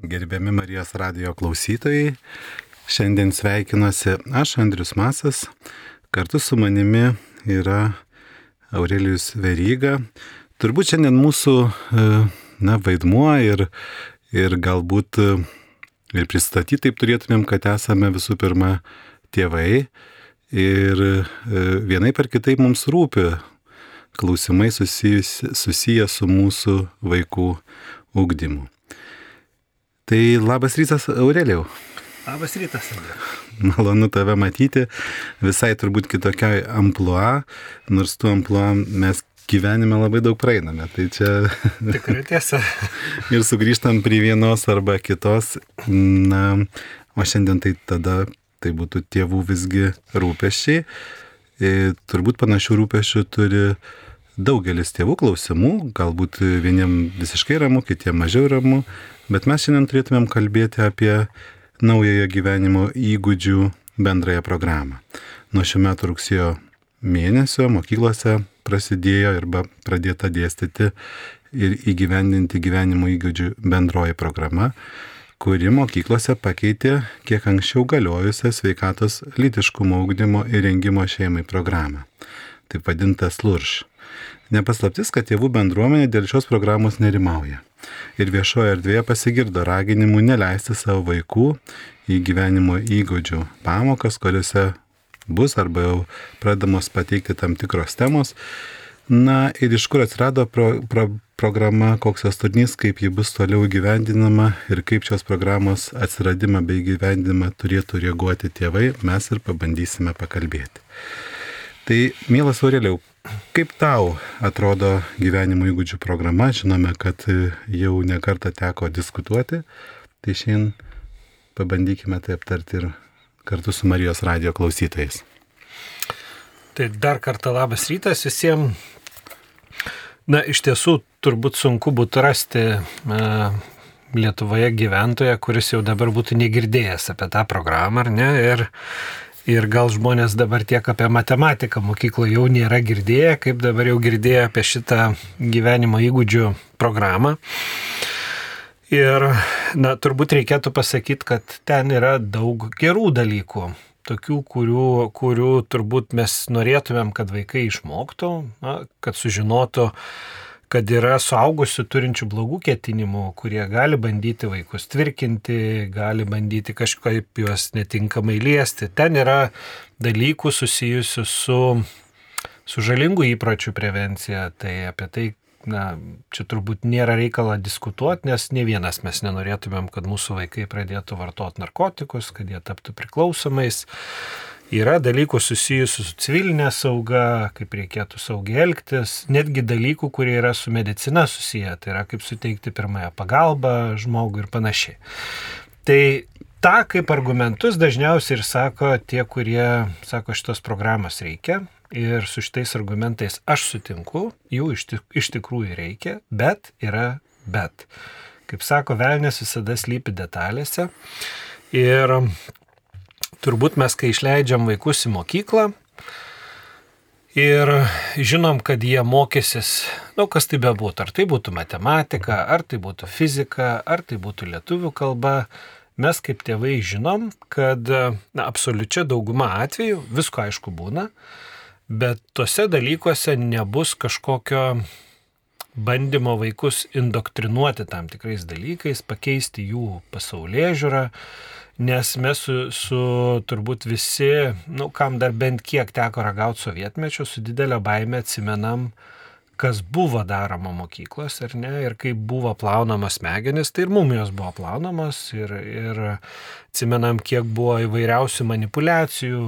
Gerbiami Marijos radio klausytojai, šiandien sveikinuosi aš, Andrius Masas, kartu su manimi yra Aurelijus Veryga. Turbūt šiandien mūsų e, na, vaidmuo ir, ir galbūt e, ir pristatyti taip turėtumėm, kad esame visų pirma tėvai ir e, vienai per kitai mums rūpi klausimai susiję su mūsų vaikų ugdymu. Tai labas rytas, Aurelijau. Labas rytas, Andriu. Malonu tave matyti, visai turbūt kitokiai amplua, nors tu amplua mes gyvenime labai daug praeiname. Tai čia. Tikrai tiesa. ir sugrįžtam prie vienos arba kitos. Na, o šiandien tai tada tai būtų tėvų visgi rūpešiai. Ir turbūt panašių rūpešių turi daugelis tėvų klausimų, galbūt vieniem visiškai ramu, kitiem mažiau ramu, Bet mes šiandien turėtumėm kalbėti apie naujojo gyvenimo įgūdžių bendrąją programą. Nuo šių metų rugsėjo mėnesio mokyklose prasidėjo arba pradėta dėstyti ir įgyvendinti gyvenimo įgūdžių bendroji programa, kuri mokyklose pakeitė kiek anksčiau galiojusią sveikatos lytiškumo ugdymo ir rengimo šeimai programą, taip vadintas LURŠ. Nepaslaptis, kad tėvų bendruomenė dėl šios programos nerimauja ir viešoje erdvėje pasigirdo raginimų neleisti savo vaikų į gyvenimo įgūdžių pamokas, kuriuose bus arba jau pradamos pateikti tam tikros temos. Na ir iš kur atsirado pro, pro, programa, koks jos turinys, kaip ji bus toliau gyvendinama ir kaip šios programos atsiradimą bei gyvendinimą turėtų reaguoti tėvai, mes ir pabandysime pakalbėti. Tai, mielas Aureliau, Kaip tau atrodo gyvenimo įgūdžių programa? Žinome, kad jau nekartą teko diskutuoti, tai šiandien pabandykime tai aptarti ir kartu su Marijos radio klausytojais. Tai dar kartą labas rytas visiems. Na, iš tiesų, turbūt sunku būtų rasti e, Lietuvoje gyventoją, kuris jau dabar būtų negirdėjęs apie tą programą, ar ne? Ir Ir gal žmonės dabar tiek apie matematiką mokykloje jau nėra girdėję, kaip dabar jau girdėjo apie šitą gyvenimo įgūdžių programą. Ir, na, turbūt reikėtų pasakyti, kad ten yra daug gerų dalykų. Tokių, kurių, kurių turbūt mes norėtumėm, kad vaikai išmoktų, na, kad sužinotų, kad yra suaugusių turinčių blogų ketinimų, kurie gali bandyti vaikus tvirkinti, gali bandyti kažkaip juos netinkamai liesti. Ten yra dalykų susijusių su, su žalingų įpročių prevencija. Tai apie tai, na, čia turbūt nėra reikalo diskutuoti, nes ne vienas mes nenorėtumėm, kad mūsų vaikai pradėtų vartoti narkotikus, kad jie taptų priklausomais. Yra dalykų susijusių su civilinė sauga, kaip reikėtų saugiai elgtis, netgi dalykų, kurie yra su medicina susiję, tai yra kaip suteikti pirmąją pagalbą žmogui ir panašiai. Tai tą kaip argumentus dažniausiai ir sako tie, kurie sako, šitos programos reikia. Ir su šitais argumentais aš sutinku, jų iš, tik, iš tikrųjų reikia, bet yra bet. Kaip sako, velnės visada slypi detalėse. Ir turbūt mes, kai išleidžiam vaikus į mokyklą ir žinom, kad jie mokysis, nu, kas tai bebūtų, ar tai būtų matematika, ar tai būtų fizika, ar tai būtų lietuvių kalba, mes kaip tėvai žinom, kad, na, absoliučia dauguma atvejų, visko aišku būna, bet tuose dalykuose nebus kažkokio bandymo vaikus indoktrinuoti tam tikrais dalykais, pakeisti jų pasaulyje žiūrą, nes mes su, su turbūt visi, nu, kam dar bent kiek teko ragauti sovietmečio, su didelė baime atsimenam, kas buvo daroma mokyklos, ar ne, ir kaip buvo plaunamos smegenis, tai ir mumijos buvo plaunamos, ir, ir atsimenam, kiek buvo įvairiausių manipulacijų,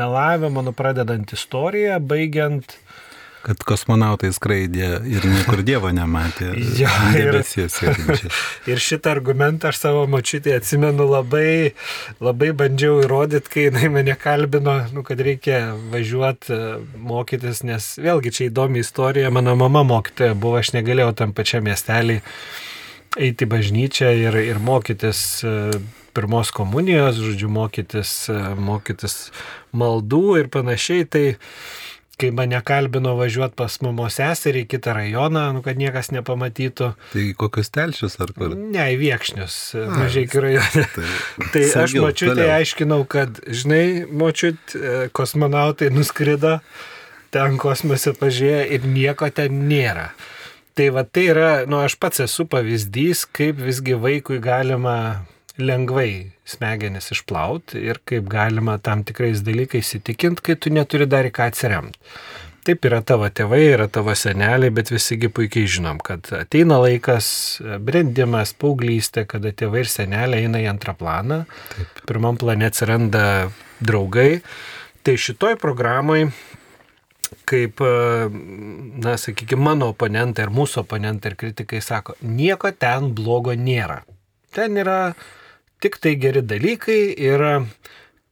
melavimo, nu, pradedant istoriją, baigiant kad kosmonautai skraidė ir niekur Dievo nematė. ja, ir, ir šitą argumentą aš savo mačiutį atsimenu labai, labai bandžiau įrodyti, kai jinai mane kalbino, nu, kad reikia važiuoti e, mokytis, nes vėlgi čia įdomi istorija, mano mama mokytoja buvo, aš negalėjau tam pačiam miestelį eiti bažnyčią ir, ir mokytis e, pirmos komunijos, žodžiu, mokytis, e, mokytis maldų ir panašiai. Tai, kai mane kalbino važiuoti pas mamos seserį į kitą rajoną, nu, kad niekas nepamatytų. Tai kokius telšius ar kur? Ne, į Viekšnius, mažai iki rajone. Tai, tai aš mačiu, tai aiškinau, kad, žinai, mačiut, e, kosmonautai nuskrido, ten kosmose pažiūrėjo ir nieko ten nėra. Tai va tai yra, nu aš pats esu pavyzdys, kaip visgi vaikui galima lengvai smegenis išplauti ir kaip galima tam tikrais dalykais įtikinti, kai tu neturi dar į ką atsiremti. Taip yra tavo tėvai, yra tavo seneliai, bet visigi puikiai žinom, kad ateina laikas, brendimas, paauglystė, kada tėvai ir seneliai eina į antrą planą, Taip. pirmam plane atsiranda draugai. Tai šitoj programai, kaip, na, sakykime, mano oponentai ir mūsų oponentai ir kritikai sako, nieko ten blogo nėra. Ten yra tik tai geri dalykai ir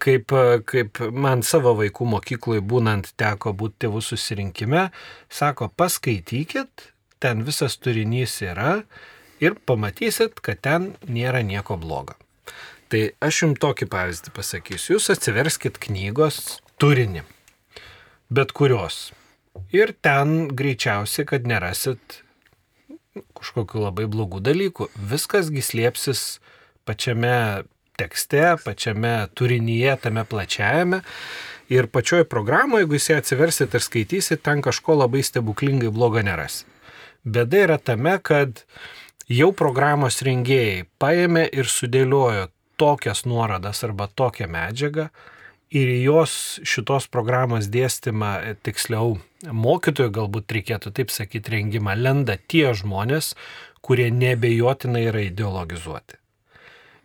kaip, kaip man savo vaikų mokykloje būnant teko būti tėvų susirinkime, sako, paskaitykit, ten visas turinys yra ir pamatysit, kad ten nėra nieko blogo. Tai aš jums tokį pavyzdį pasakysiu. Jūs atsiverskit knygos turinį, bet kurios. Ir ten greičiausiai, kad nerasit kažkokiu labai blogų dalykų. Viskasgi slėpsis pačiame tekste, pačiame turinyje, tame plačiajame. Ir pačioj programoje, jeigu jūs ją atsiversit ir skaitysit, ten kažko labai stebuklingai blogo nerasi. Bėda yra tame, kad jau programos rengėjai paėmė ir sudėliojo tokias nuorodas arba tokią medžiagą ir jos šitos programos dėstymą, tiksliau, mokytojų galbūt reikėtų taip sakyti, rengimą lenda tie žmonės, kurie nebejotinai yra ideologizuoti.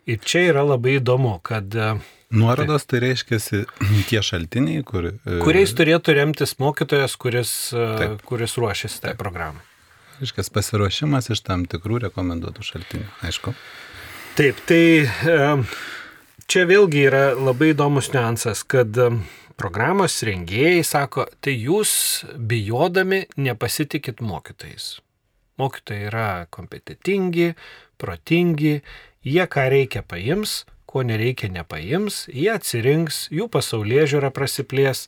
Ir čia yra labai įdomu, kad... E, Nuorodos tai reiškia tie šaltiniai, kur... E, kuriais turėtų remtis mokytojas, kuris, e, Taip. kuris ruošiasi tai programai. Reiškia pasiruošimas iš tam tikrų rekomenduotų šaltinių, aišku. Taip, tai čia vėlgi yra labai įdomus niuansas, kad programos rengėjai sako, tai jūs bijodami nepasitikit mokytojais. Mokytojai yra kompetitingi, protingi, Jie ką reikia paims, ko nereikia nepaims, jie atsirinks, jų pasaulyje žiūra prasiplės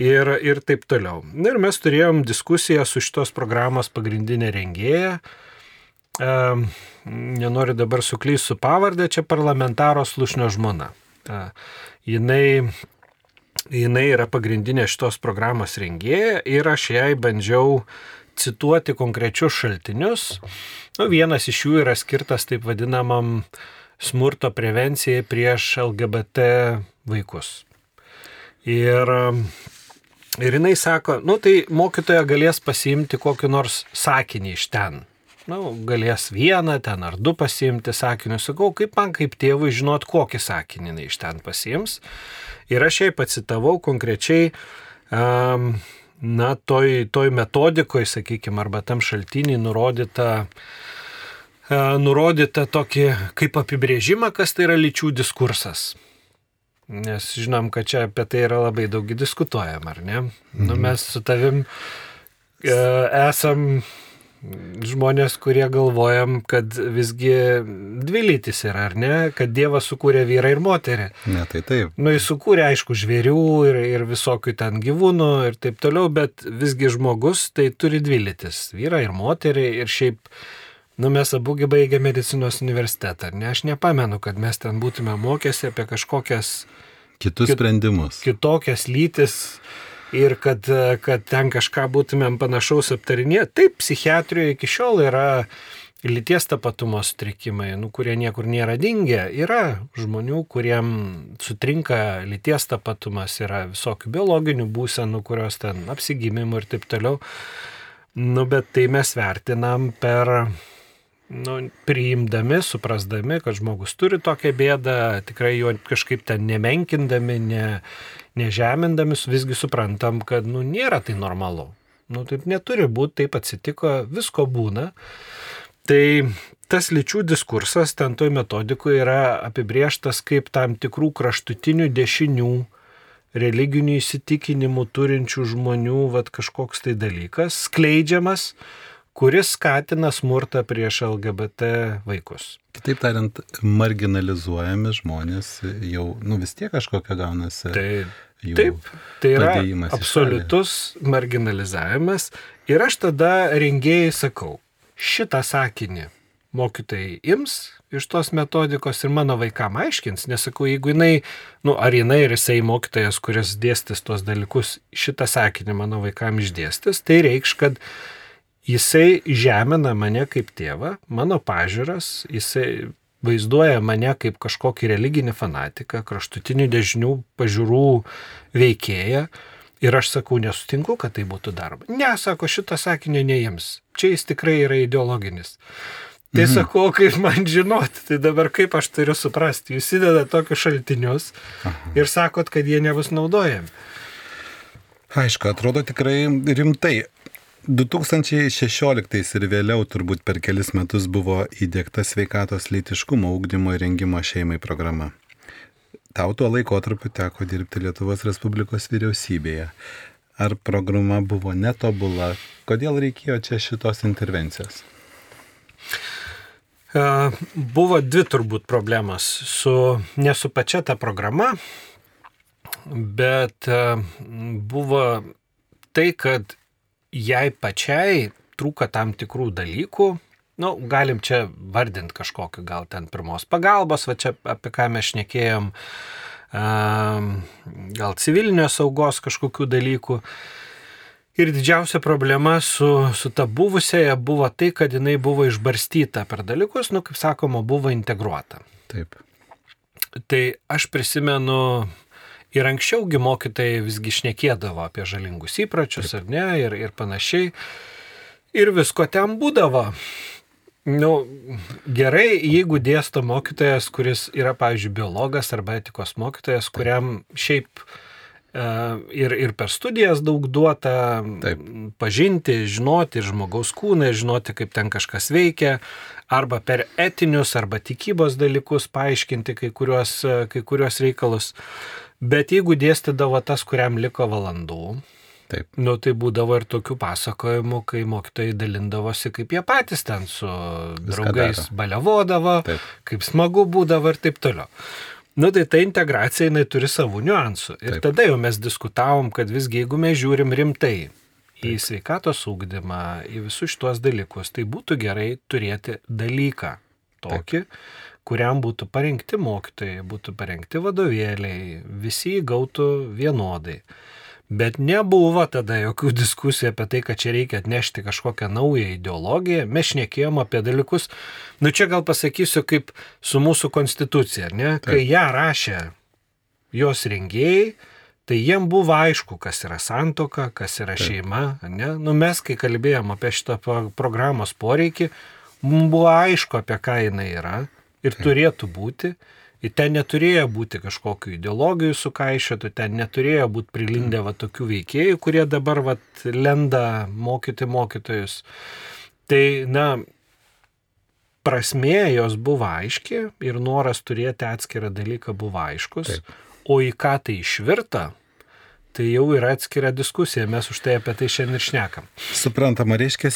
ir, ir taip toliau. Ir mes turėjom diskusiją su šitos programos pagrindinė rengėja. E, nenoriu dabar suklysti su pavardė, čia parlamentaro slušnio žmona. E, jinai, jinai yra pagrindinė šitos programos rengėja ir aš jai bandžiau cituoti konkrečius šaltinius Nu, vienas iš jų yra skirtas taip vadinamam smurto prevencijai prieš LGBT vaikus. Ir, ir jinai sako, nu tai mokytoja galės pasiimti kokį nors sakinį iš ten. Nu, galės vieną ten ar du pasiimti sakinius. Sakau, kaip man kaip tėvui žinot, kokį sakinį jinai iš ten pasiims. Ir aš jai pacitavau konkrečiai um, na, toj, toj metodikoje, sakykime, arba tam šaltinį nurodyta, e, nurodyta tokį kaip apibrėžimą, kas tai yra lyčių diskursas. Nes žinom, kad čia apie tai yra labai daug diskutuojam, ar ne? Nu, mhm. Nu, mes su tavim e, esam žmonės, kurie galvojam, kad visgi dvi lytis yra, ar ne, kad Dievas sukūrė vyrą ir moterį. Ne, tai taip. Nu, jis sukūrė, aišku, žvėrių ir, ir visokių ten gyvūnų ir taip toliau, bet visgi žmogus tai turi dvi lytis - vyrą ir moterį ir šiaip, nu, mes abugi baigė medicinos universitetą, ne, aš nepamenu, kad mes ten būtume mokėsi apie kažkokias kitus kit, sprendimus. Kitokias lytis ir kad, kad ten kažką būtumėm panašaus aptarinėti. Taip, psichiatrijoje iki šiol yra lyties tapatumo sutrikimai, nu, kurie niekur nėra dingę. Yra žmonių, kuriem sutrinka lyties tapatumas, yra visokių biologinių būsenų, kurios ten apsigimimų ir taip toliau. Nu, bet tai mes vertinam per nu, priimdami, suprasdami, kad žmogus turi tokią bėdą, tikrai jo kažkaip ten nemenkindami, ne, nežemindami, visgi suprantam, kad nu, nėra tai normalu. Nu, taip neturi būti, taip atsitiko, visko būna. Tai tas lyčių diskursas ten toj metodikoje yra apibrieštas kaip tam tikrų kraštutinių dešinių, religinių įsitikinimų turinčių žmonių, vad kažkoks tai dalykas, skleidžiamas, kuris skatina smurtą prieš LGBT vaikus. Kitaip tariant, marginalizuojami žmonės jau, nu vis tiek kažkokia gaunasi. Tai, jų Taip, tai yra absoliutus marginalizavimas. Ir aš tada rengėjai sakau, šitą sakinį mokytojai ims iš tos metodikos ir mano vaikam aiškins, nesakau, jeigu jinai, nu, ar jinai ir jisai mokytojas, kuris dėstys tuos dalykus, šitą sakinį mano vaikam išdėstys, tai reikš, kad jisai žemina mane kaip tėvą, mano pažiūras, jisai vaizduoja mane kaip kažkokį religinį fanatiką, kraštutinių dešinių pažiūrų veikėją. Ir aš sakau, nesutinku, kad tai būtų daroma. Ne, sako, šitą sakinį neįims. Čia jis tikrai yra ideologinis. Tai mhm. sakau, kaip man žinoti, tai dabar kaip aš turiu suprasti. Jūs įdeda tokius šaltinius ir sakot, kad jie nebus naudojami. Aišku, atrodo tikrai rimtai. 2016 ir vėliau turbūt per kelis metus buvo įdėkta sveikatos lytiškumo ūkdymo ir rengimo šeimai programa. Tau tuo laikotarpiu teko dirbti Lietuvos Respublikos vyriausybėje. Ar programa buvo netobula? Kodėl reikėjo čia šitos intervencijos? Buvo dvi turbūt problemos. Su, ne su pačia ta programa, bet buvo tai, kad jai pačiai trūka tam tikrų dalykų. Nu, galim čia vardinti kažkokiu, gal ten pirmos pagalbos, va čia apie ką mes šnekėjom, gal civilinio saugos kažkokių dalykų. Ir didžiausia problema su, su ta buvusiaja buvo tai, kad jinai buvo išbarstyta per dalykus, nu, kaip sakoma, buvo integruota. Taip. Tai aš prisimenu, Ir anksčiaugi mokytojai visgi šnekėdavo apie žalingus įpročius ar ne ir, ir panašiai. Ir visko ten būdavo. Nu, gerai, jeigu dėsto mokytojas, kuris yra, pavyzdžiui, biologas arba etikos mokytojas, kuriam šiaip e, ir, ir per studijas daug duota Taip. pažinti, žinoti žmogaus kūną, žinoti, kaip ten kažkas veikia, arba per etinius, arba tikybos dalykus paaiškinti kai kuriuos, kai kuriuos reikalus. Bet jeigu dėstydavo tas, kuriam liko valandų, Taip. Nu, tai būdavo ir tokių pasakojimų, kai mokytojai dalindavosi, kaip jie patys ten su Viską draugais daro. balevodavo, taip. kaip smagu būdavo ir taip toliau. Nu, tai ta integracija, jinai turi savų niuansų. Ir taip. tada jau mes diskutavom, kad visgi jeigu mes žiūrim rimtai į taip. sveikatos ūkdymą, į visus šituos dalykus, tai būtų gerai turėti dalyką tokį, taip kuriam būtų parengti mokytojai, būtų parengti vadovėliai, visi gautų vienodai. Bet nebuvo tada jokių diskusijų apie tai, kad čia reikia atnešti kažkokią naują ideologiją. Mes šnekėjom apie dalykus, nu čia gal pasakysiu kaip su mūsų konstitucija, ne? Taip. Kai ją rašė jos rengėjai, tai jiem buvo aišku, kas yra santoka, kas yra Taip. šeima. Ne? Nu, mes, kai kalbėjom apie šitą programos poreikį, mums buvo aišku, apie ką jinai yra ir turėtų būti. Ir ten neturėjo būti kažkokių ideologijų sukaišėtų, ten neturėjo būti prilindę va tokių veikėjų, kurie dabar va lenda mokyti mokytojus. Tai, na, prasmė jos buvo aiški ir noras turėti atskirą dalyką buvo aiškus, Taip. o į ką tai išvirta, tai jau yra atskira diskusija, mes už tai apie tai šiandien ir šnekam. Suprantama, reiškia,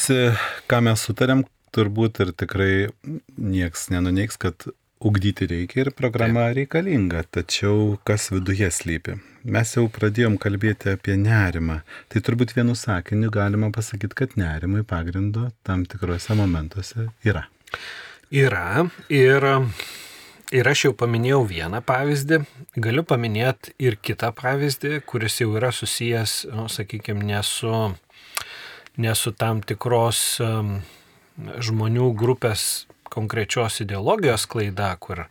ką mes sutarėm, turbūt ir tikrai nieks nenuneiks, kad ugdyti reikia ir programa Taip. reikalinga, tačiau kas viduje slypi. Mes jau pradėjom kalbėti apie nerimą. Tai turbūt vienu sakiniu galima pasakyti, kad nerimui pagrindo tam tikrose momentuose yra. Yra ir, ir aš jau paminėjau vieną pavyzdį, galiu paminėti ir kitą pavyzdį, kuris jau yra susijęs, nu, sakykime, ne su, ne su tam tikros um, žmonių grupės konkrečios ideologijos klaida, kur,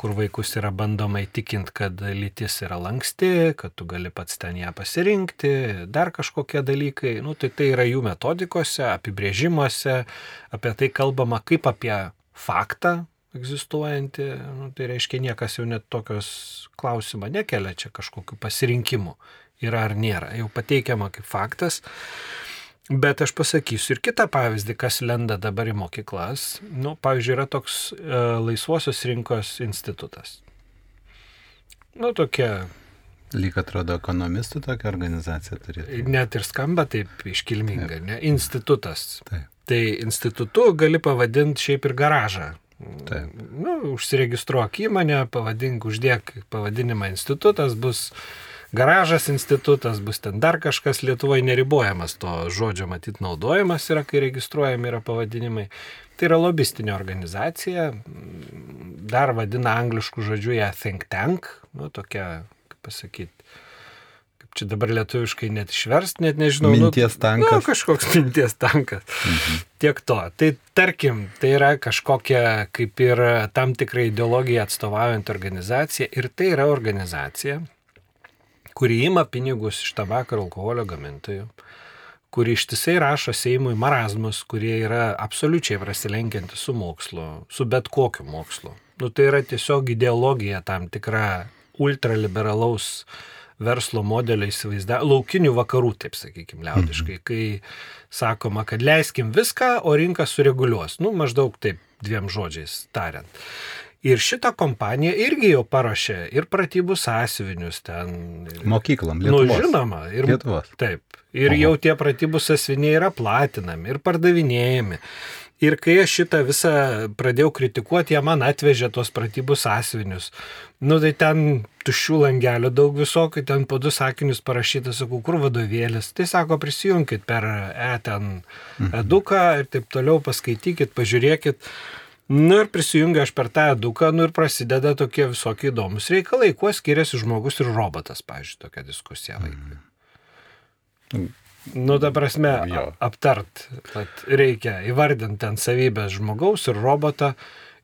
kur vaikus yra bandoma įtikinti, kad lytis yra lanksti, kad tu gali pats ten ją pasirinkti, dar kažkokie dalykai. Nu, tai tai yra jų metodikose, apibrėžimuose, apie tai kalbama kaip apie faktą egzistuojantį. Nu, tai reiškia, niekas jau net tokios klausimą nekelia čia kažkokiu pasirinkimu. Yra ar nėra. Jau pateikiama kaip faktas. Bet aš pasakysiu ir kitą pavyzdį, kas lenda dabar į mokyklas. Nu, pavyzdžiui, yra toks e, laisvosios rinkos institutas. Nu, tokia. Lyg atrodo, ekonomistų tokia organizacija turėtų. Net ir skamba taip iškilmingai, ne? Institutas. Taip. Tai institutu gali pavadinti šiaip ir garažą. Taip. Nu, užsiregistruok įmonę, pavadink, uždėk pavadinimą institutas, bus garažas institutas, bus ten dar kažkas Lietuvoje neribojamas to žodžio matyt naudojimas yra, kai registruojami yra pavadinimai. Tai yra lobistinė organizacija, dar vadina angliškų žodžių ją think tank, nu tokia, kaip pasakyti, čia dabar lietuviškai net išverst, net nežinau. Minties tankas. Nu, kažkoks minties tankas. Mhm. Tiek to. Tai tarkim, tai yra kažkokia kaip ir tam tikrai ideologija atstovaujant organizacija ir tai yra organizacija, kuri ima pinigus iš tabako ir alkoholio gamintojų kuri ištisai rašo Seimui marazmus, kurie yra absoliučiai prasilenkianti su mokslu, su bet kokiu mokslu. Nu, tai yra tiesiog ideologija tam tikra ultraliberalaus verslo modelio įsivaizdavimą, laukinių vakarų, taip sakykime, liaudiškai, mhm. kai sakoma, kad leiskim viską, o rinka sureguliuos. Nu, maždaug taip dviem žodžiais tariant. Ir šitą kompaniją irgi jau paruošė ir pratybų sąsiuvinius ten. Mokyklom, nu, Lietuvos. Nu, žinoma, ir Lietuvos. Taip. Ir Oho. jau tie pratybų sąsiuviniai yra platinami ir pardavinėjami. Ir kai aš šitą visą pradėjau kritikuoti, jie man atvežė tos pratybų sąsvinius. Nu tai ten tuščių langelių daug visokių, ten po du sakinius parašyta, sakau, kur vadovėlis. Tai sako, prisijunkit per e ten mhm. eduką ir taip toliau, paskaitykit, pažiūrėkit. Nu ir prisijungia aš per tą eduką, nu ir prasideda tokie visokie įdomus reikalai, kuo skiriasi žmogus ir robotas, pažiūrėjau, tokia diskusija vaikui. Mhm. Nu, ta prasme, jo. aptart, kad reikia įvardinti ten savybės žmogaus ir roboto.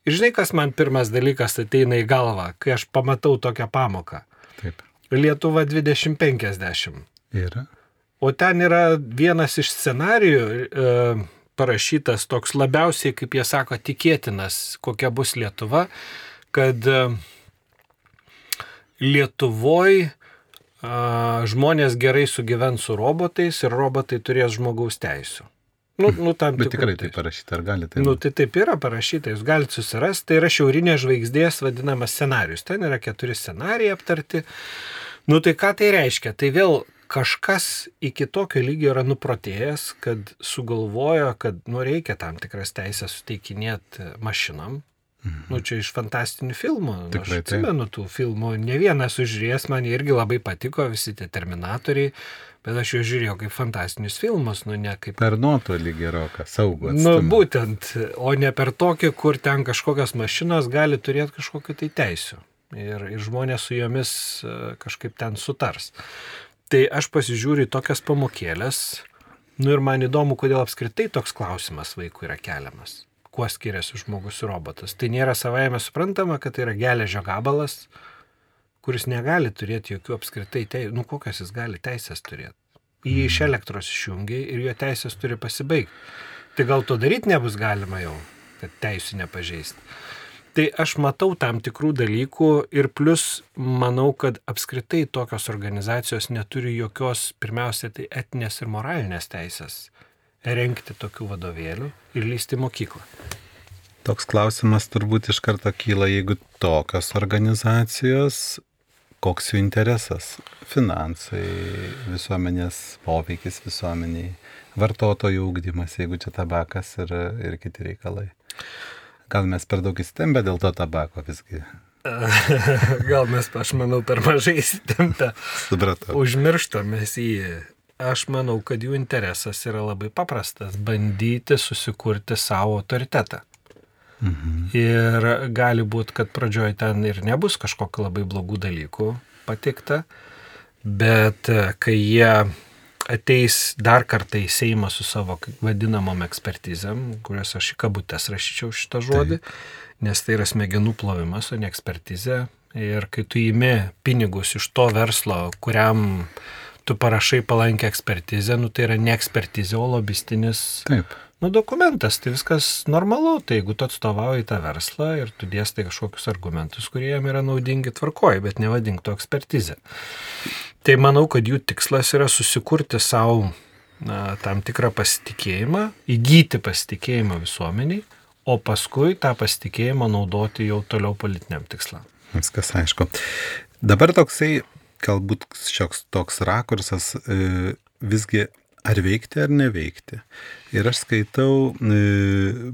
Ir žinai, kas man pirmas dalykas ateina į galvą, kai aš pamatau tokią pamoką. Taip. Lietuva 2050. Yra. O ten yra vienas iš scenarijų e, parašytas toks labiausiai, kaip jie sako, tikėtinas, kokia bus Lietuva, kad e, Lietuvoje žmonės gerai sugyvens su robotais ir robotai turės žmogaus teisų. Nu, nu, Bet tikrai tai parašyta, ar galite? Tai nu, tai taip yra parašyta, jūs galite susirasti, tai yra šiaurinė žvaigždės vadinamas scenarius, ten yra keturi scenarijai aptarti. Nu tai ką tai reiškia? Tai vėl kažkas iki tokio lygio yra nuprotėjęs, kad sugalvojo, kad nu reikia tam tikras teisės suteikinėti mašinam, Mhm. Nu, čia iš fantastinių filmų. Nu, Tikrai, aš atsimenu tų filmų. Ne vienas užžiūrės, man irgi labai patiko visi tie terminatoriai, bet aš juos žiūrėjau kaip fantastinius filmus, nu ne kaip... Per nuotolį geroką, saugų. Nu, būtent, o ne per tokį, kur ten kažkokios mašinos gali turėti kažkokiu tai teisiu. Ir, ir žmonės su jomis e, kažkaip ten sutars. Tai aš pasižiūriu į tokias pamokėlės, nu ir man įdomu, kodėl apskritai toks klausimas vaikui yra keliamas kuo skiriasi žmogus ir robotas. Tai nėra savaime suprantama, kad tai yra geležio gabalas, kuris negali turėti jokių apskritai teisės. Nu, kokias jis gali teisės turėti? Jį iš elektros išjungiai ir jo teisės turi pasibaigti. Tai gal to daryti nebus galima jau, kad teisų nepažeisti. Tai aš matau tam tikrų dalykų ir plus manau, kad apskritai tokios organizacijos neturi jokios, pirmiausia, tai etinės ir moralinės teisės renkti tokių vadovėlių ir lysti mokyklą? Toks klausimas turbūt iš karto kyla, jeigu tokios organizacijos, koks jų interesas? Finansai, visuomenės poveikis visuomeniai, vartotojų ūkdymas, jeigu čia tabakas ir, ir kiti reikalai. Gal mes per daug įstempę dėl to tabako visgi? Gal mes, aš manau, per mažai įstempę. Supratau. Užmirštame į Aš manau, kad jų interesas yra labai paprastas - bandyti susikurti savo autoritetą. Mhm. Ir gali būti, kad pradžioje ten ir nebus kažkokiu labai blogų dalykų patikta, bet e, kai jie ateis dar kartą į Seimą su savo vadinamom ekspertizėm, kuriuos aš į kabutės rašyčiau šitą žodį, tai. nes tai yra smegenų plovimas, o ne ekspertizė. Ir kai tu įimi pinigus iš to verslo, kuriam tu parašai palankę ekspertizę, nu tai yra ne ekspertizė, o lobistinis Taip. Nu, dokumentas. Tai viskas normalu, tai jeigu tu atstovauji tą verslą ir tu dėstai kažkokius argumentus, kurie jam yra naudingi tvarkoji, bet nevadink to ekspertizę. Tai manau, kad jų tikslas yra susikurti savo na, tam tikrą pasitikėjimą, įgyti pasitikėjimą visuomeniai, o paskui tą pasitikėjimą naudoti jau toliau politiniam tikslam. Viskas aišku. Dabar toksai galbūt šioks toks rakursas e, visgi ar veikti ar neveikti. Ir aš skaitau e,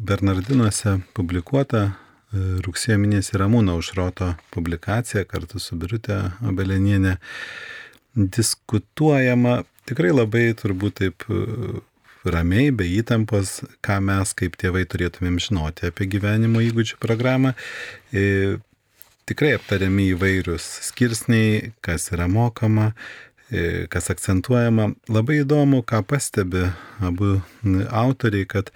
Bernardinuose publikuotą e, rugsėjo mėnesį Ramūno užroto publikaciją kartu su Birutė Obelenienė. diskutuojama tikrai labai turbūt taip e, ramiai, be įtampos, ką mes kaip tėvai turėtumėm žinoti apie gyvenimo įgūdžių programą. Tikrai aptariami įvairius skirsniai, kas yra mokama, kas akcentuojama. Labai įdomu, ką pastebi abu autoriai, kad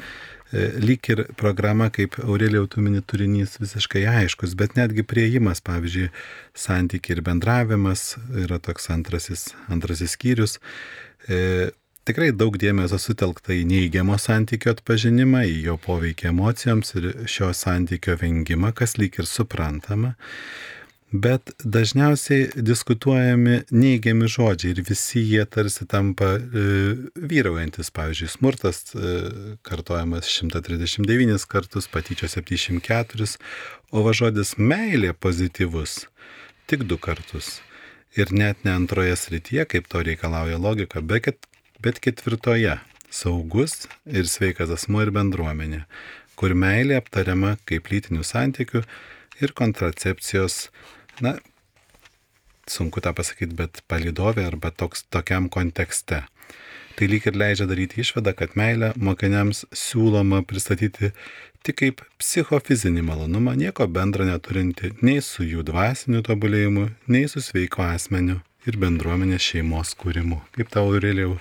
lyg ir programa, kaip Aurelijau tumini turinys visiškai aiškus, bet netgi prieimas, pavyzdžiui, santykiai ir bendravimas yra toks antrasis, antrasis skyrius. E, tikrai daug dėmesio sutelkta į neįgiamo santykio atpažinimą, į jo poveikį emocijoms ir šio santykio vengimą, kas lyg ir suprantama. Bet dažniausiai diskutuojami neigiami žodžiai ir visi jie tarsi tampa e, vyraujantis. Pavyzdžiui, smurtas e, kartojamas 139 kartus, patyčio 74, o va žodis meilė pozityvus tik du kartus. Ir net ne antroje srityje, kaip to reikalauja logika, bet, bet ketvirtoje - saugus ir sveikas asmo ir bendruomenė, kur meilė aptariama kaip lytinių santykių ir kontracepcijos na, sunku tą pasakyti, bet palidovė arba toks, tokiam kontekste. Tai lyg ir leidžia daryti išvadą, kad meilę mokiniams siūloma pristatyti tik kaip psichofizinį malonumą, nieko bendra neturinti nei su jų dvasiniu tobulėjimu, nei su sveiko asmeniu ir bendruomenės šeimos kūrimu. Kaip tau, Aurelijau,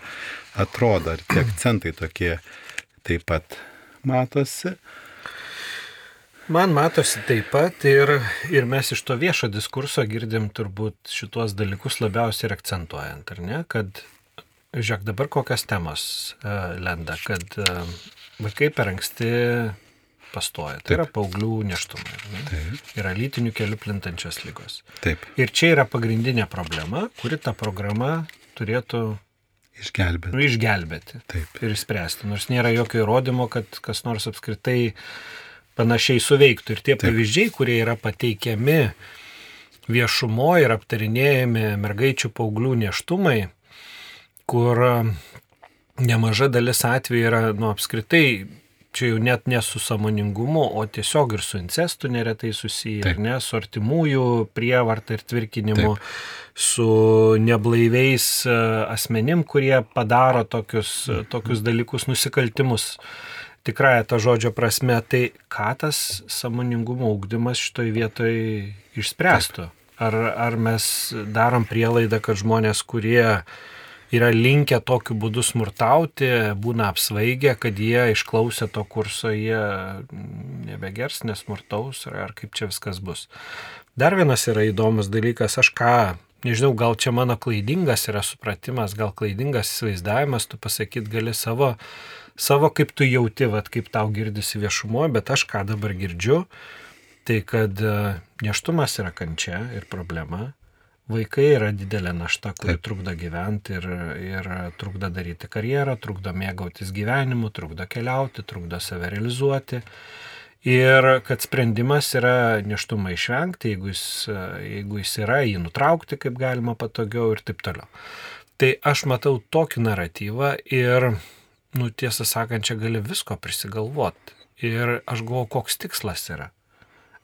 atrodo, ar tie akcentai tokie taip pat matosi? Man matosi taip pat ir, ir mes iš to viešo diskurso girdim turbūt šituos dalykus labiausiai ir akcentuojant, ar ne, kad, žiūrėk, dabar kokias temas uh, lenda, kad uh, vaikai per anksti pastoja. Tai Taip. yra paauglių neštumai. Taip. Yra lytinių kelių plintančios lygos. Taip. Ir čia yra pagrindinė problema, kuri ta programa turėtų išgelbėti. Nu, išgelbėti. Taip. Ir išspręsti. Nors nėra jokio įrodymo, kad kas nors apskritai uh, panašiai suveiktų. Ir tie Taip. pavyzdžiai, kurie yra pateikiami viešumoje ir aptarinėjami mergaičių paauglių neštumai, kur nemaža dalis atvejų yra, nu, apskritai, čia jau net ne su samoningumu, o tiesiog ir su incestu neretai susiję, Taip. ne, su artimųjų prievarta ir tvirkinimu, Taip. su neblaiviais e, asmenim, kurie padaro tokius, tokius dalykus, nusikaltimus tikrąją to žodžio prasme, tai ką tas samoningumo ūkdymas šitoj vietoj išspręstų? Ar, ar mes darom prielaidą, kad žmonės, kurie yra linkę tokiu būdu smurtauti, būna apsvaigę, kad jie išklausę to kurso, jie nebegers, nesmurtaus, ar, ar kaip čia viskas bus. Dar vienas yra įdomus dalykas, aš ką, nežinau, gal čia mano klaidingas yra supratimas, gal klaidingas įsivaizdavimas, tu pasakyt gali savo savo kaip tu jauti, vat, kaip tau girdisi viešumoje, bet aš ką dabar girdžiu, tai kad e, neštumas yra kančia ir problema. Vaikai yra didelė našta, kuri Taip. trukdo gyventi ir, ir trukdo daryti karjerą, trukdo mėgautis gyvenimu, trukdo keliauti, trukdo save realizuoti. Ir kad sprendimas yra neštumą išvengti, jeigu jis, jeigu jis yra, jį nutraukti kaip galima patogiau ir taip toliau. Tai aš matau tokį naratyvą ir nu tiesą sakant, čia gali visko prisigalvoti. Ir aš galvoju, koks tikslas yra.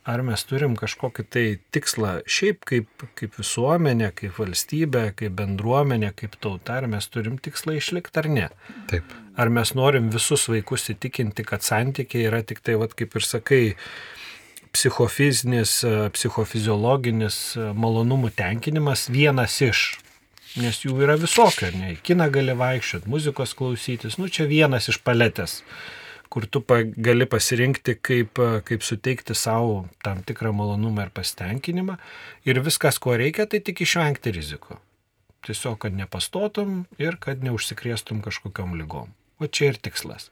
Ar mes turim kažkokį tai tikslą šiaip kaip, kaip visuomenė, kaip valstybė, kaip bendruomenė, kaip tauta, ar mes turim tikslą išlikti ar ne? Taip. Ar mes norim visus vaikus įtikinti, kad santykiai yra tik tai, vat, kaip ir sakai, psichofizinis, psichofiziologinis malonumų tenkinimas vienas iš nes jų yra visokio, ne, į kiną gali vaikščioti, muzikos klausytis, nu čia vienas iš paletės, kur tu pa, gali pasirinkti, kaip, kaip suteikti savo tam tikrą malonumą ir pasitenkinimą ir viskas, ko reikia, tai tik išvengti riziko. Tiesiog, kad nepastotum ir kad neužsikrėstum kažkokiam lygom. O čia ir tikslas.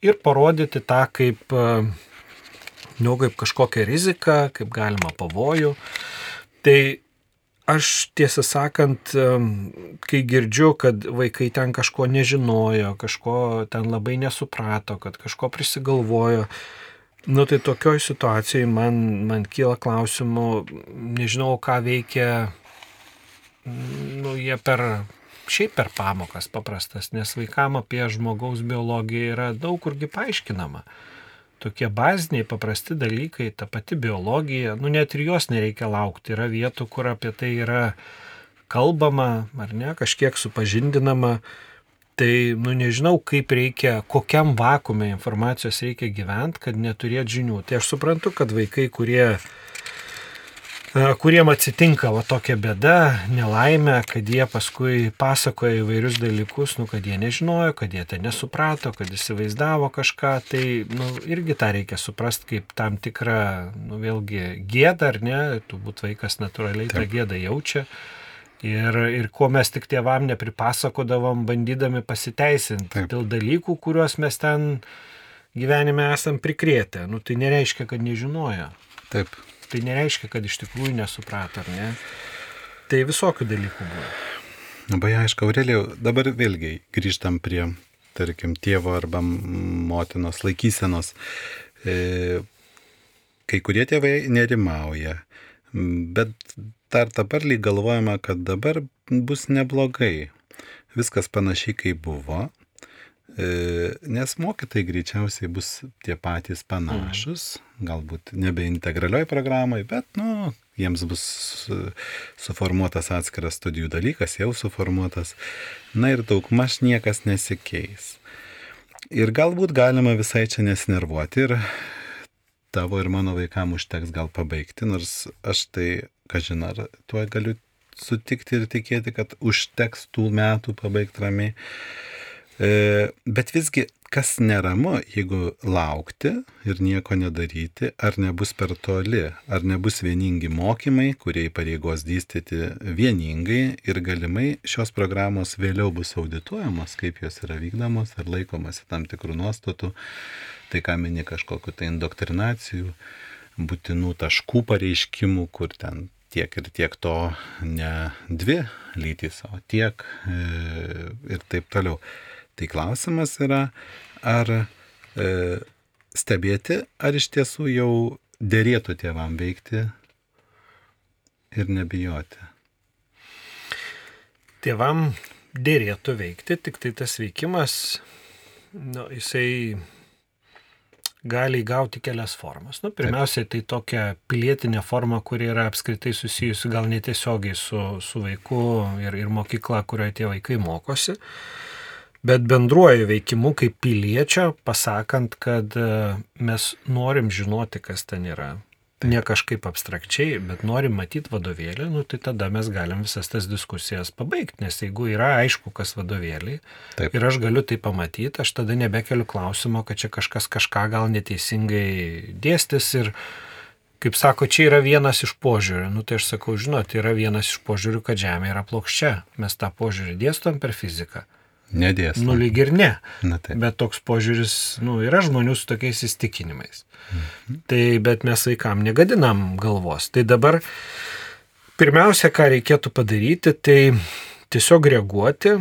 Ir parodyti tą kaip, nu, kaip kažkokią riziką, kaip galima pavojų. Tai aš tiesą sakant, kai girdžiu, kad vaikai ten kažko nežinojo, kažko ten labai nesuprato, kad kažko prisigalvojo, nu tai tokioj situacijai man, man kyla klausimų, nežinau, ką veikia, nu jie per, šiaip per pamokas paprastas, nes vaikam apie žmogaus biologiją yra daug kurgi paaiškinama tokie baziniai, paprasti dalykai, ta pati biologija, nu net ir jos nereikia laukti. Yra vietų, kur apie tai yra kalbama, ar ne, kažkiek supažindinama. Tai, nu, nežinau, kaip reikia, kokiam vakume informacijos reikia gyventi, kad neturėt žinių. Tai aš suprantu, kad vaikai, kurie kuriem atsitinka va tokia bėda, nelaimė, kad jie paskui pasakoja įvairius dalykus, nu, kad jie nežinojo, kad jie tai nesuprato, kad įsivaizdavo kažką, tai nu, irgi tą reikia suprasti kaip tam tikrą, nu, vėlgi gėdą, ar ne, turbūt vaikas natūraliai Taip. tą gėdą jaučia. Ir, ir ko mes tik tėvam nepripasakodavom, bandydami pasiteisinti Taip. dėl dalykų, kuriuos mes ten gyvenime esam prikrėtę. Nu, tai nereiškia, kad nežinojo. Taip tai nereiškia, kad iš tikrųjų nesuprato, ar ne? Tai visokių dalykų buvo. Labai aišku, Aurelijau, dabar vėlgi grįžtam prie, tarkim, tėvo arba motinos laikysenos. E, kai kurie tėvai nerimauja, bet dar dabar lyg galvojama, kad dabar bus neblogai. Viskas panašiai kaip buvo, nes mokytojai greičiausiai bus tie patys panašus, galbūt nebe integralioj programai, bet, nu, jiems bus suformuotas atskiras studijų dalykas, jau suformuotas. Na ir daugmaž niekas nesikeis. Ir galbūt galima visai čia nesnervuoti ir tavo ir mano vaikam užteks gal pabaigti, nors aš tai, kažin ar tuo galiu sutikti ir tikėti, kad užteks tų metų pabaigti ramiai. E, bet visgi, kas neramu, jeigu laukti ir nieko nedaryti, ar nebus per toli, ar nebus vieningi mokymai, kurie pareigos dystyti vieningai ir galimai šios programos vėliau bus audituojamos, kaip jos yra vykdomos, ar laikomasi tam tikrų nuostatų, tai ką mini kažkokiu tai indoktrinacijų, būtinų taškų pareiškimų, kur ten tiek ir tiek to ne dvi lytys, o tiek e, ir taip toliau. Tai klausimas yra, ar e, stebėti, ar iš tiesų jau dėrėtų tėvam veikti ir nebijoti. Tėvam dėrėtų veikti, tik tai tas veikimas, nu, jisai gali įgauti kelias formas. Nu, pirmiausia, tai tokia pilietinė forma, kuri yra apskritai susijusi gal netiesiogiai su, su vaiku ir, ir mokykla, kurioje tie vaikai mokosi. Uh, bet bendruoju veikimu kaip piliečio, pasakant, kad e, mes norim žinoti, kas ten yra. Ne kažkaip abstrakčiai, bet norim matyti vadovėlį, nu, tai tada mes galim visas tas diskusijas pabaigti, nes jeigu yra aišku, kas vadovėlį Taip. ir aš galiu tai pamatyti, aš tada nebekeliu klausimo, kad čia kažkas kažką gal neteisingai dėstis ir, kaip sako, čia yra vienas iš požiūrių. Nu, tai aš sakau, žinot, yra vienas iš požiūrių, kad Žemė yra plokščia. Mes tą požiūrį dėstom per fiziką. Nedės. Nu, lyg ir ne. Na, taip. bet toks požiūris, nu, yra žmonių su tokiais įstikinimais. Mhm. Tai, bet mes vaikam negadinam galvos. Tai dabar pirmiausia, ką reikėtų padaryti, tai tiesiog reaguoti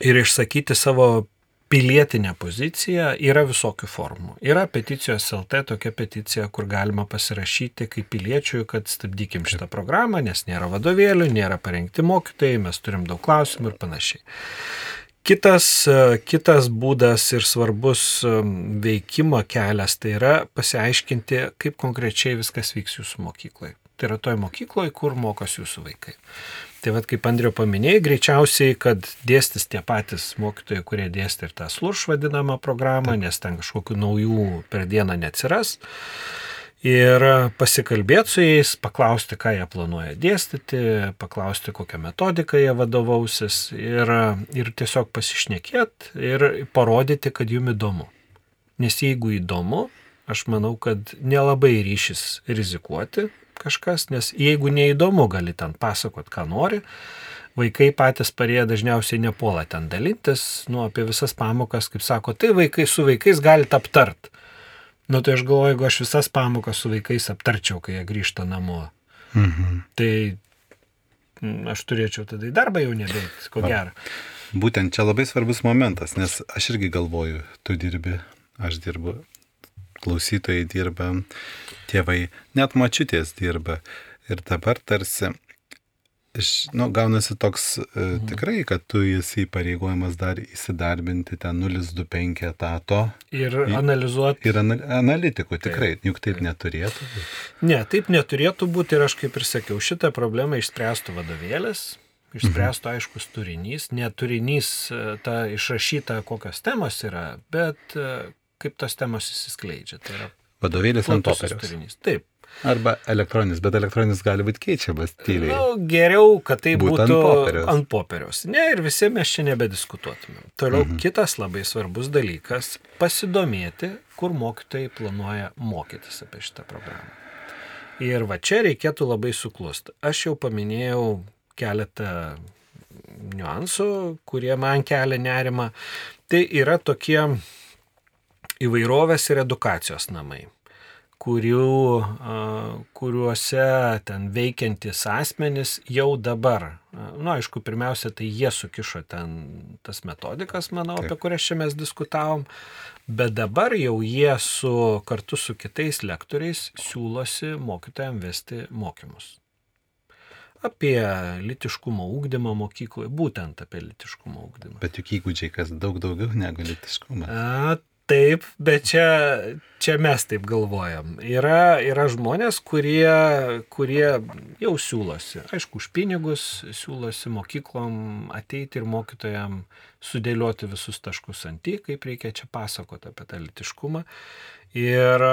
ir išsakyti savo pilietinę poziciją yra visokių formų. Yra peticijos LT tokia peticija, kur galima pasirašyti kaip piliečiui, kad stabdykim šitą programą, nes nėra vadovėlių, nėra parengti mokytojai, mes turim daug klausimų ir panašiai. Kitas, kitas būdas ir svarbus e, veikimo kelias tai yra pasiaiškinti, kaip konkrečiai viskas vyks jūsų mokykloje. Tai yra toje mokykloje, kur mokosi jūsų vaikai. Tai vad kaip Andriu paminėjai, greičiausiai, kad dėstis tie patys mokytojai, kurie dėstė ir tą slurš vadinamą programą, nes ten kažkokių naujų per dieną neatsiras ir pasikalbėti su jais, paklausti, ką jie planuoja dėstyti, paklausti, kokią metodiką jie vadovausis ir, ir tiesiog pasišnekėti ir parodyti, kad jums įdomu. Nes jeigu įdomu, aš manau, kad nelabai ryšys rizikuoti kažkas, nes jeigu neįdomu, gali ten pasakot, ką nori. Vaikai patys parėję dažniausiai nepuola ten dalintis, nu, apie visas pamokas, kaip sako, tai vaikai su vaikais galite aptart. Nu tai aš galvoju, jeigu aš visas pamokas su vaikais aptarčiau, kai jie grįžta namo, mhm. tai mm, aš turėčiau tada į darbą jau nebeiti, ko gero. Būtent čia labai svarbus momentas, nes aš irgi galvoju, tu dirbi, aš dirbu, klausytojai dirba, tėvai, net mačiutės dirba. Ir dabar tarsi nu, gaunasi toks e, tikrai, kad tu esi įpareigojamas dar įsidarbinti ten 025 etato. Ir analizuoti. Ir ana, analitikų tikrai, taip, juk taip, taip neturėtų. Ne, taip neturėtų būti ir aš kaip ir sakiau, šitą problemą išspręstų vadovėlis, išspręstų Mhm. aiškus turinys, ne turinys e, ta išrašyta, kokios temos yra, bet e, kaip tos temos įsiskleidžia. Tai yra Vadovėlis ant popieriaus. turinys. Taip. Arba elektroninis, bet elektroninis gali būti keičiamas tyliai. Nu, geriau, kad tai Būtų būtų ant popieriaus. ant popieriaus. Ne, ir visi mes čia nebediskutuotumėm. Toliau mhm. kitas labai svarbus dalykas - pasidomėti, kur mokytojai planuoja mokytis apie šitą programą. Ir va čia reikėtų labai suklusti. Aš jau paminėjau keletą niuansų, kurie man kelia nerimą. Tai yra tokie įvairovės ir edukacijos namai kurių, kuriuose ten veikiantis asmenys jau dabar, a, nu aišku, pirmiausia, tai jie sukišo ten tas metodikas, manau, Taip. apie kurias čia mes diskutavom, bet dabar jau jie su, kartu su kitais lektoriais siūlosi mokytojams vesti mokymus. Apie litiškumo ūkdymą mokykloje, būtent apie litiškumo ūkdymą. Bet juk įgūdžiai kas daug daugiau negu litiškumas. A, taip, bet čia, čia mes taip galvojam. Yra, yra žmonės, kurie, kurie jau siūlosi, aišku, už pinigus siūlosi mokyklom ateiti ir mokytojam sudėlioti visus taškus ant į, kaip reikia čia pasakoti apie tą litiškumą. Ir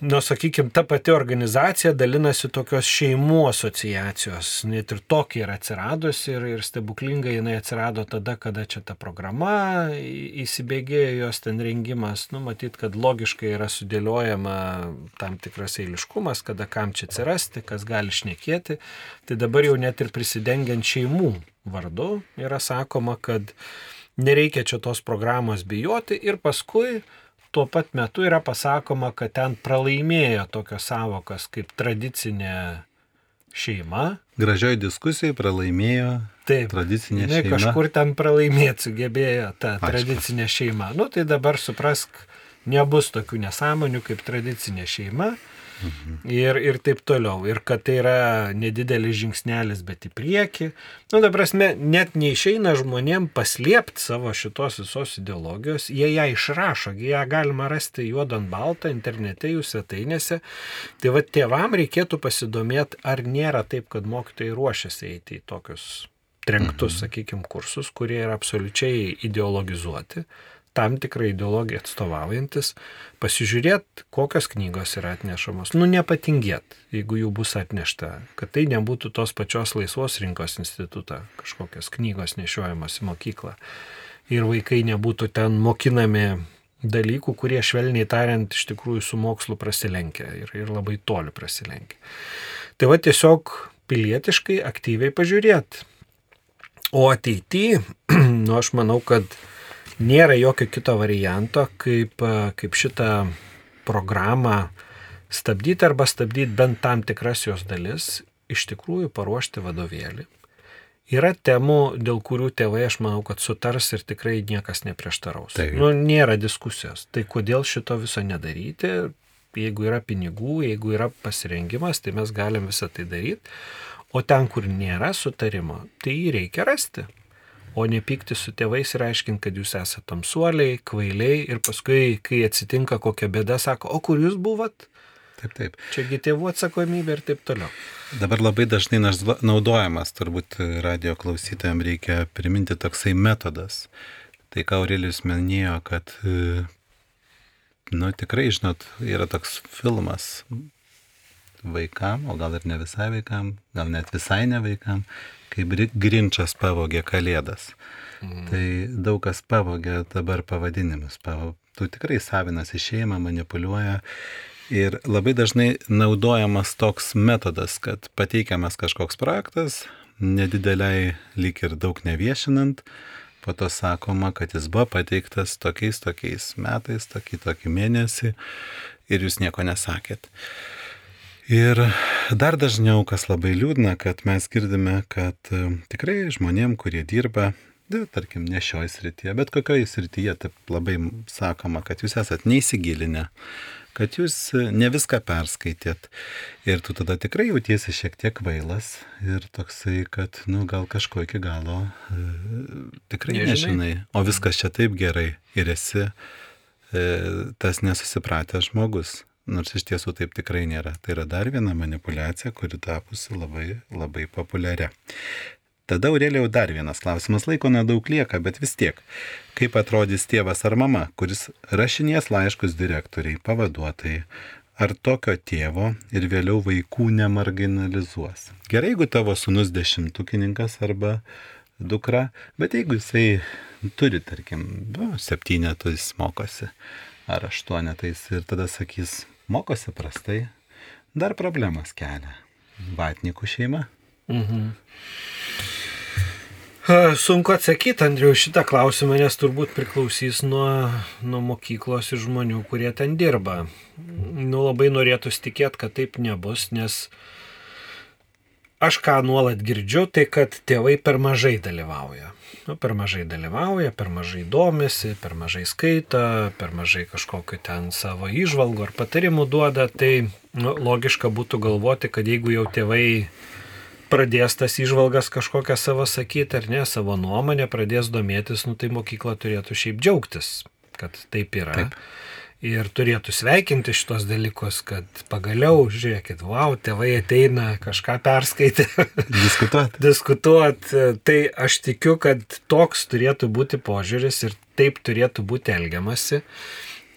Nu, sakykime, ta pati organizacija dalinasi tokios šeimų asociacijos, net ir tokia yra atsiradusi ir, ir stebuklingai jinai atsirado tada, kada čia ta programa įsibėgėjo, jos ten rengimas, nu, matyt, kad logiškai yra sudėliojama tam tikras eiliškumas, kada kam čia atsirasti, kas gali šnekėti, tai dabar jau net ir prisidengiant šeimų vardu yra sakoma, kad nereikia čia tos programos bijoti ir paskui tuo pat metu yra pasakoma, kad ten pralaimėjo tokios savokas kaip tradicinė šeima. Gražioj diskusijai pralaimėjo Taip, tradicinė jinai šeima. kažkur ten pralaimėti sugebėjo ta Aišku. tradicinė šeima. Nu tai dabar suprask, nebus tokių nesąmonių kaip tradicinė šeima. Mhm. Ir, ir taip toliau. Ir kad tai yra nedidelis žingsnelis, bet į priekį. Nu, ta prasme, net neišeina žmonėm paslėpti savo šitos visos ideologijos. Jie ją išrašo, ją galima rasti juodant baltą internete, jų svetainėse. Tai va, tėvam reikėtų pasidomėti, ar nėra taip, kad mokytojai ruošiasi eiti į tokius trenktus, mhm. sakykime, kursus, kurie yra absoliučiai ideologizuoti tam tikrą ideologiją atstovaujantis, pasižiūrėt, kokios knygos yra atnešamos. Nu, nepatingėt, jeigu jų bus atnešta, kad tai nebūtų tos pačios laisvos rinkos institutą, kažkokios knygos nešiojamos į mokyklą. Ir vaikai nebūtų ten mokinami dalykų, kurie švelniai tariant iš tikrųjų su mokslu prasilenkia ir, ir labai toli prasilenkia. Tai va tiesiog pilietiškai aktyviai pažiūrėt. O ateityje, nu aš manau, kad nėra jokio kito varianto, kaip, kaip šitą programą stabdyti arba stabdyti bent tam tikras jos dalis, iš tikrųjų paruošti vadovėlį. Yra temų, dėl kurių tėvai, aš manau, kad sutars ir tikrai niekas neprieštaraus. Taip. Nu, nėra diskusijos. Tai kodėl šito viso nedaryti? Jeigu yra pinigų, jeigu yra pasirengimas, tai mes galim visą tai daryti. O ten, kur nėra sutarimo, tai jį reikia rasti o nepykti su tėvais ir aiškinti, kad jūs esate tamsuoliai, kvailiai ir paskui, kai atsitinka kokia bėda, sako, o kur jūs buvot? Taip, taip. Čiagi tėvų atsakomybė ir taip toliau. Dabar labai dažnai naudojamas, turbūt radio klausytojams reikia priminti toksai metodas. Tai ką Aurelijus minėjo, kad, nu tikrai, žinot, yra toks filmas vaikam, o gal ir ne visai vaikam, gal net visai ne vaikam, kaip Grinčas pavogė kalėdas. Mm. Tai daug kas pavogė dabar pavadinimus. Pavo... Tu tikrai savinas į šeimą, manipuliuoja. Ir labai dažnai naudojamas toks metodas, kad pateikiamas kažkoks projektas, nedideliai lyg ir daug neviešinant, po to sakoma, kad jis buvo pateiktas tokiais tokiais metais, tokį tokį mėnesį ir jūs nieko nesakėt. Ir dar dažniau, kas labai liūdna, kad mes girdime, kad tikrai žmonėm, kurie dirba, da, tarkim, ne šioje srityje, bet kokioje srityje, taip labai sakoma, kad jūs esat neįsigilinę, kad jūs ne viską perskaitėt. Ir tu tada tikrai jautiesi šiek tiek vailas ir toksai, kad, nu, gal kažko iki galo e, tikrai Nežinai. O viskas čia taip gerai ir esi e, tas nesusipratęs žmogus. Nors iš tiesų taip tikrai nėra. Tai yra dar viena manipulacija, kuri tapusi labai, labai populiaria. Tada Aurelijau dar vienas klausimas. Laiko nedaug lieka, bet vis tiek. Kaip atrodys tėvas ar mama, kuris rašinės laiškus direktoriai, pavaduotojai, ar tokio tėvo ir vėliau vaikų nemarginalizuos? Gerai, jeigu tavo sunus dešimtukininkas arba dukra, bet jeigu jisai turi, tarkim, nu, septynetais mokosi ar aštuonetais ir tada sakys, mokosi prastai, dar problemas kelia. Vatnikų šeima. Mhm. Sunku atsakyti, Andriu, šitą klausimą, nes turbūt priklausys nuo, nuo mokyklos ir žmonių, kurie ten dirba. Nu, labai norėtųsi tikėti, kad taip nebus, nes aš ką nuolat girdžiu, tai kad tėvai per mažai dalyvauja. Nu, per mažai dalyvauja, per mažai domisi, per mažai skaito, per mažai kažkokiu ten savo išvalgų ar patarimų duoda. Tai nu, logiška būtų galvoti, kad jeigu jau tėvai pradės tas išvalgas kažkokią savo sakyti ar ne, savo nuomonę, pradės domėtis, nu tai mokykla turėtų šiaip džiaugtis, kad taip yra. Taip. Ir turėtų sveikinti šitos dalykus, kad pagaliau, žiūrėkit, wow, tėvai ateina kažką perskaitę. Diskutuot. Diskutuot. Tai aš tikiu, kad toks turėtų būti požiūris ir taip turėtų būti elgiamasi.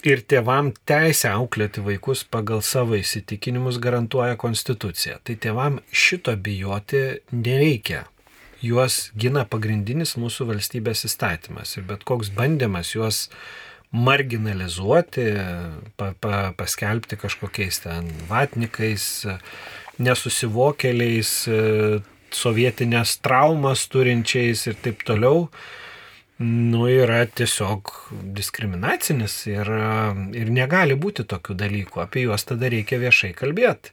Ir tėvam teisę auklėti vaikus pagal savo įsitikinimus garantuoja konstitucija. Tai tėvam šito bijoti nereikia. Juos gina pagrindinis mūsų valstybės įstatymas. Ir bet koks bandymas juos marginalizuoti, pa, pa, paskelbti kažkokiais ten vatnikais, nesusivokėliais, sovietinės traumas turinčiais ir taip toliau, nu, yra tiesiog diskriminacinis ir, ir negali būti tokių dalykų. Apie juos tada reikia viešai kalbėti.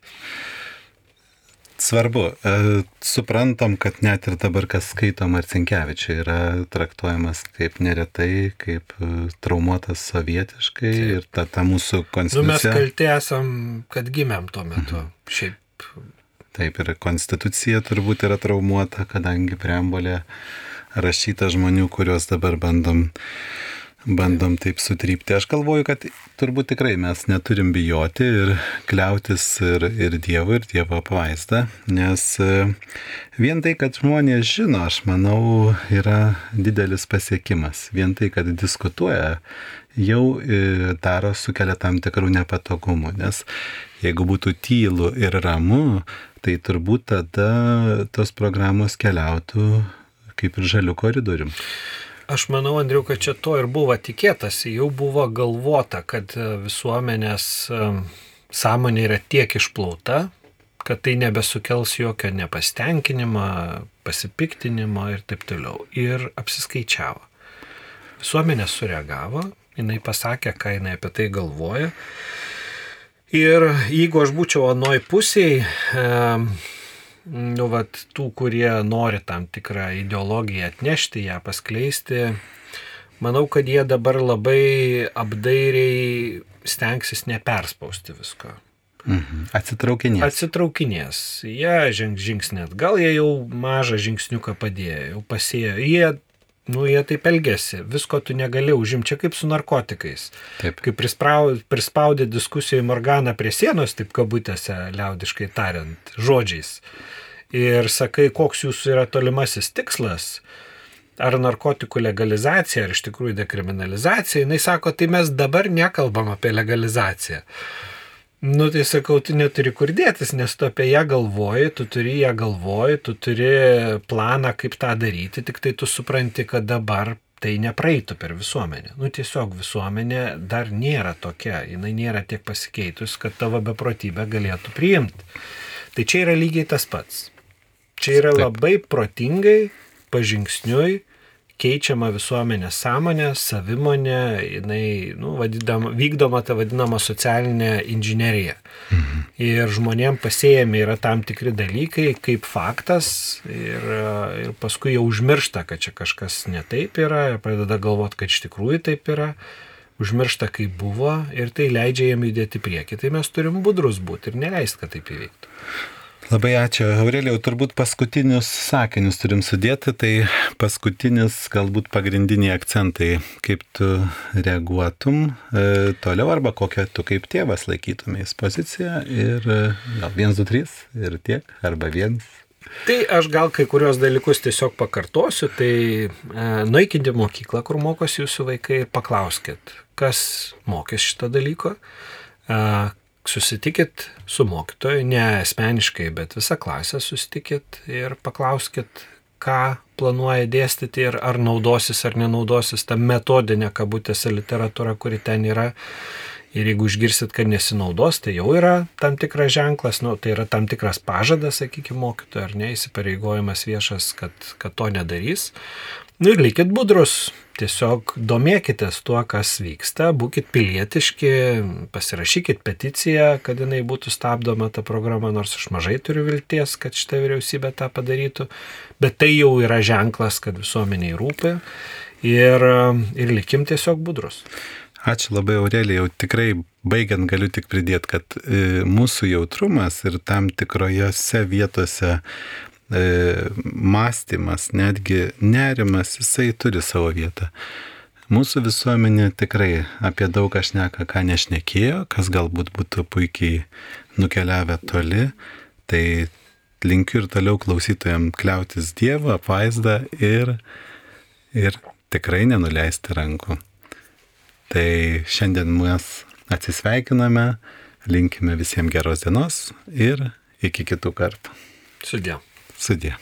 Svarbu, e, suprantam, kad net ir dabar, kas skaito Marcinkievičiai, yra traktuojamas kaip neretai, kaip e, traumuotas sovietiškai Taip. ir ta, ta mūsų konstitucija. Nu, mes kalti esam, kad gimėm tuo metu. Mhm. Šiaip. Taip, ir konstitucija turbūt yra traumuota, kadangi preambolė rašyta žmonių, kuriuos dabar bandom bandom taip sutrypti. Aš galvoju, kad turbūt tikrai mes neturim bijoti ir kliautis ir, ir Dievu, ir Dievo apvaizdą, nes e, vien tai, kad žmonės žino, aš manau, yra didelis pasiekimas. Vien tai, kad diskutuoja, jau e, daro sukelia tam tikrų nepatogumų, nes jeigu būtų tylu ir ramu, tai turbūt tada tos programos keliautų kaip ir žalių koridorium. Aš manau, Andriu, kad čia to ir buvo tikėtasi, jau buvo galvota, kad e, visuomenės e, sąmonė yra tiek išplauta, kad tai nebesukels jokio nepastenkinimo, pasipiktinimo ir taip toliau. Ir apsiskaičiavo. Visuomenė sureagavo, jinai pasakė, ką jinai apie tai galvoja. Ir jeigu aš būčiau anoj pusėje, nu, vat, tų, kurie nori tam tikrą ideologiją atnešti, ją paskleisti. Manau, kad jie dabar labai apdairiai stengsis neperspausti visko. Mhm. Atsitraukinės. Atsitraukinės. Jie žengs žingsnį atgal, jie jau mažą žingsniuką padėjo, jau pasėjo. Jie, nu, jie taip elgesi, visko tu negali užimti, čia kaip su narkotikais. Taip. Kaip prispaudė diskusijoje Morganą prie sienos, taip kabutėse, liaudiškai tariant, žodžiais ir sakai, koks jūsų yra tolimasis tikslas, ar narkotikų legalizacija, ar iš tikrųjų dekriminalizacija, jinai sako, tai mes dabar nekalbam apie legalizaciją. Nu, tai sakau, tu neturi kur dėtis, nes tu apie ją galvoji, tu turi ją galvoji, tu turi planą, kaip tą daryti, tik tai tu supranti, kad dabar tai nepraeitų per visuomenę. Nu, tiesiog visuomenė dar nėra tokia, jinai nėra tiek pasikeitus, kad tavo beprotybę galėtų priimti. Tai čia yra lygiai tas pats. Čia yra Taip. labai protingai, pažingsniui keičiama visuomenės sąmonė, savimonė, jinai nu, vadydama, vykdoma ta vadinama socialinė inžinierija. Mhm. Ir žmonėm pasėjami yra tam tikri dalykai kaip faktas ir, ir paskui jau užmiršta, kad čia kažkas netaip yra ir pradeda galvoti, kad iš tikrųjų taip yra. užmiršta kaip buvo ir tai leidžia jiem judėti prieki. Tai mes turim budrus būti ir neleisti, kad taip įvyktų. Labai ačiū. Aurelijau, turbūt paskutinius sakinius turim sudėti, tai paskutinis galbūt pagrindiniai akcentai, kaip tu reaguotum e, toliau arba kokią tu kaip tėvas laikytumės poziciją ir e, gal 1, 2, 3 ir tiek, arba 1. Tai aš gal kai kurios dalykus tiesiog pakartosiu, tai e, nueikite mokyklą, kur mokosi jūsų vaikai ir paklauskit, kas mokės šito dalyko, e, susitikit su mokytoju, ne asmeniškai, bet visą klasę susitikit ir paklauskit, ką planuoja dėstyti ir ar naudosis ar nenaudosis tą metodinę kabutėse literatūrą, kuri ten yra. Ir jeigu išgirsit, kad nesinaudos, tai jau yra tam tikras ženklas, nu, tai yra tam tikras pažadas, sakykime, mokytojo ar ne, įsipareigojimas viešas, kad, kad to nedarys. Nu ir likit budrus, tiesiog domėkitės tuo, kas vyksta, būkite pilietiški, pasirašykit peticiją, kad jinai būtų stabdoma ta programa, nors aš mažai turiu vilties, kad šitą vyriausybę tą padarytų, bet tai jau yra ženklas, kad visuomeniai rūpi ir, ir likim tiesiog budrus. Ačiū labai, Aurelija. Jau tikrai baigiant galiu tik pridėti, kad e, mūsų jautrumas ir tam tikrojose vietose mąstymas, netgi nerimas, jisai turi savo vietą. Mūsų visuomenė tikrai apie daug aš neka, ką nešnekėjo, kas galbūt būtų puikiai nukeliavę toli. Tai linkiu ir toliau klausytojams kliautis Dievo apvaizdą ir, ir tikrai nenuleisti rankų. Tai šiandien mes atsisveikiname, linkime visiems geros dienos ir iki kitų kartų. Sudė. Sudė.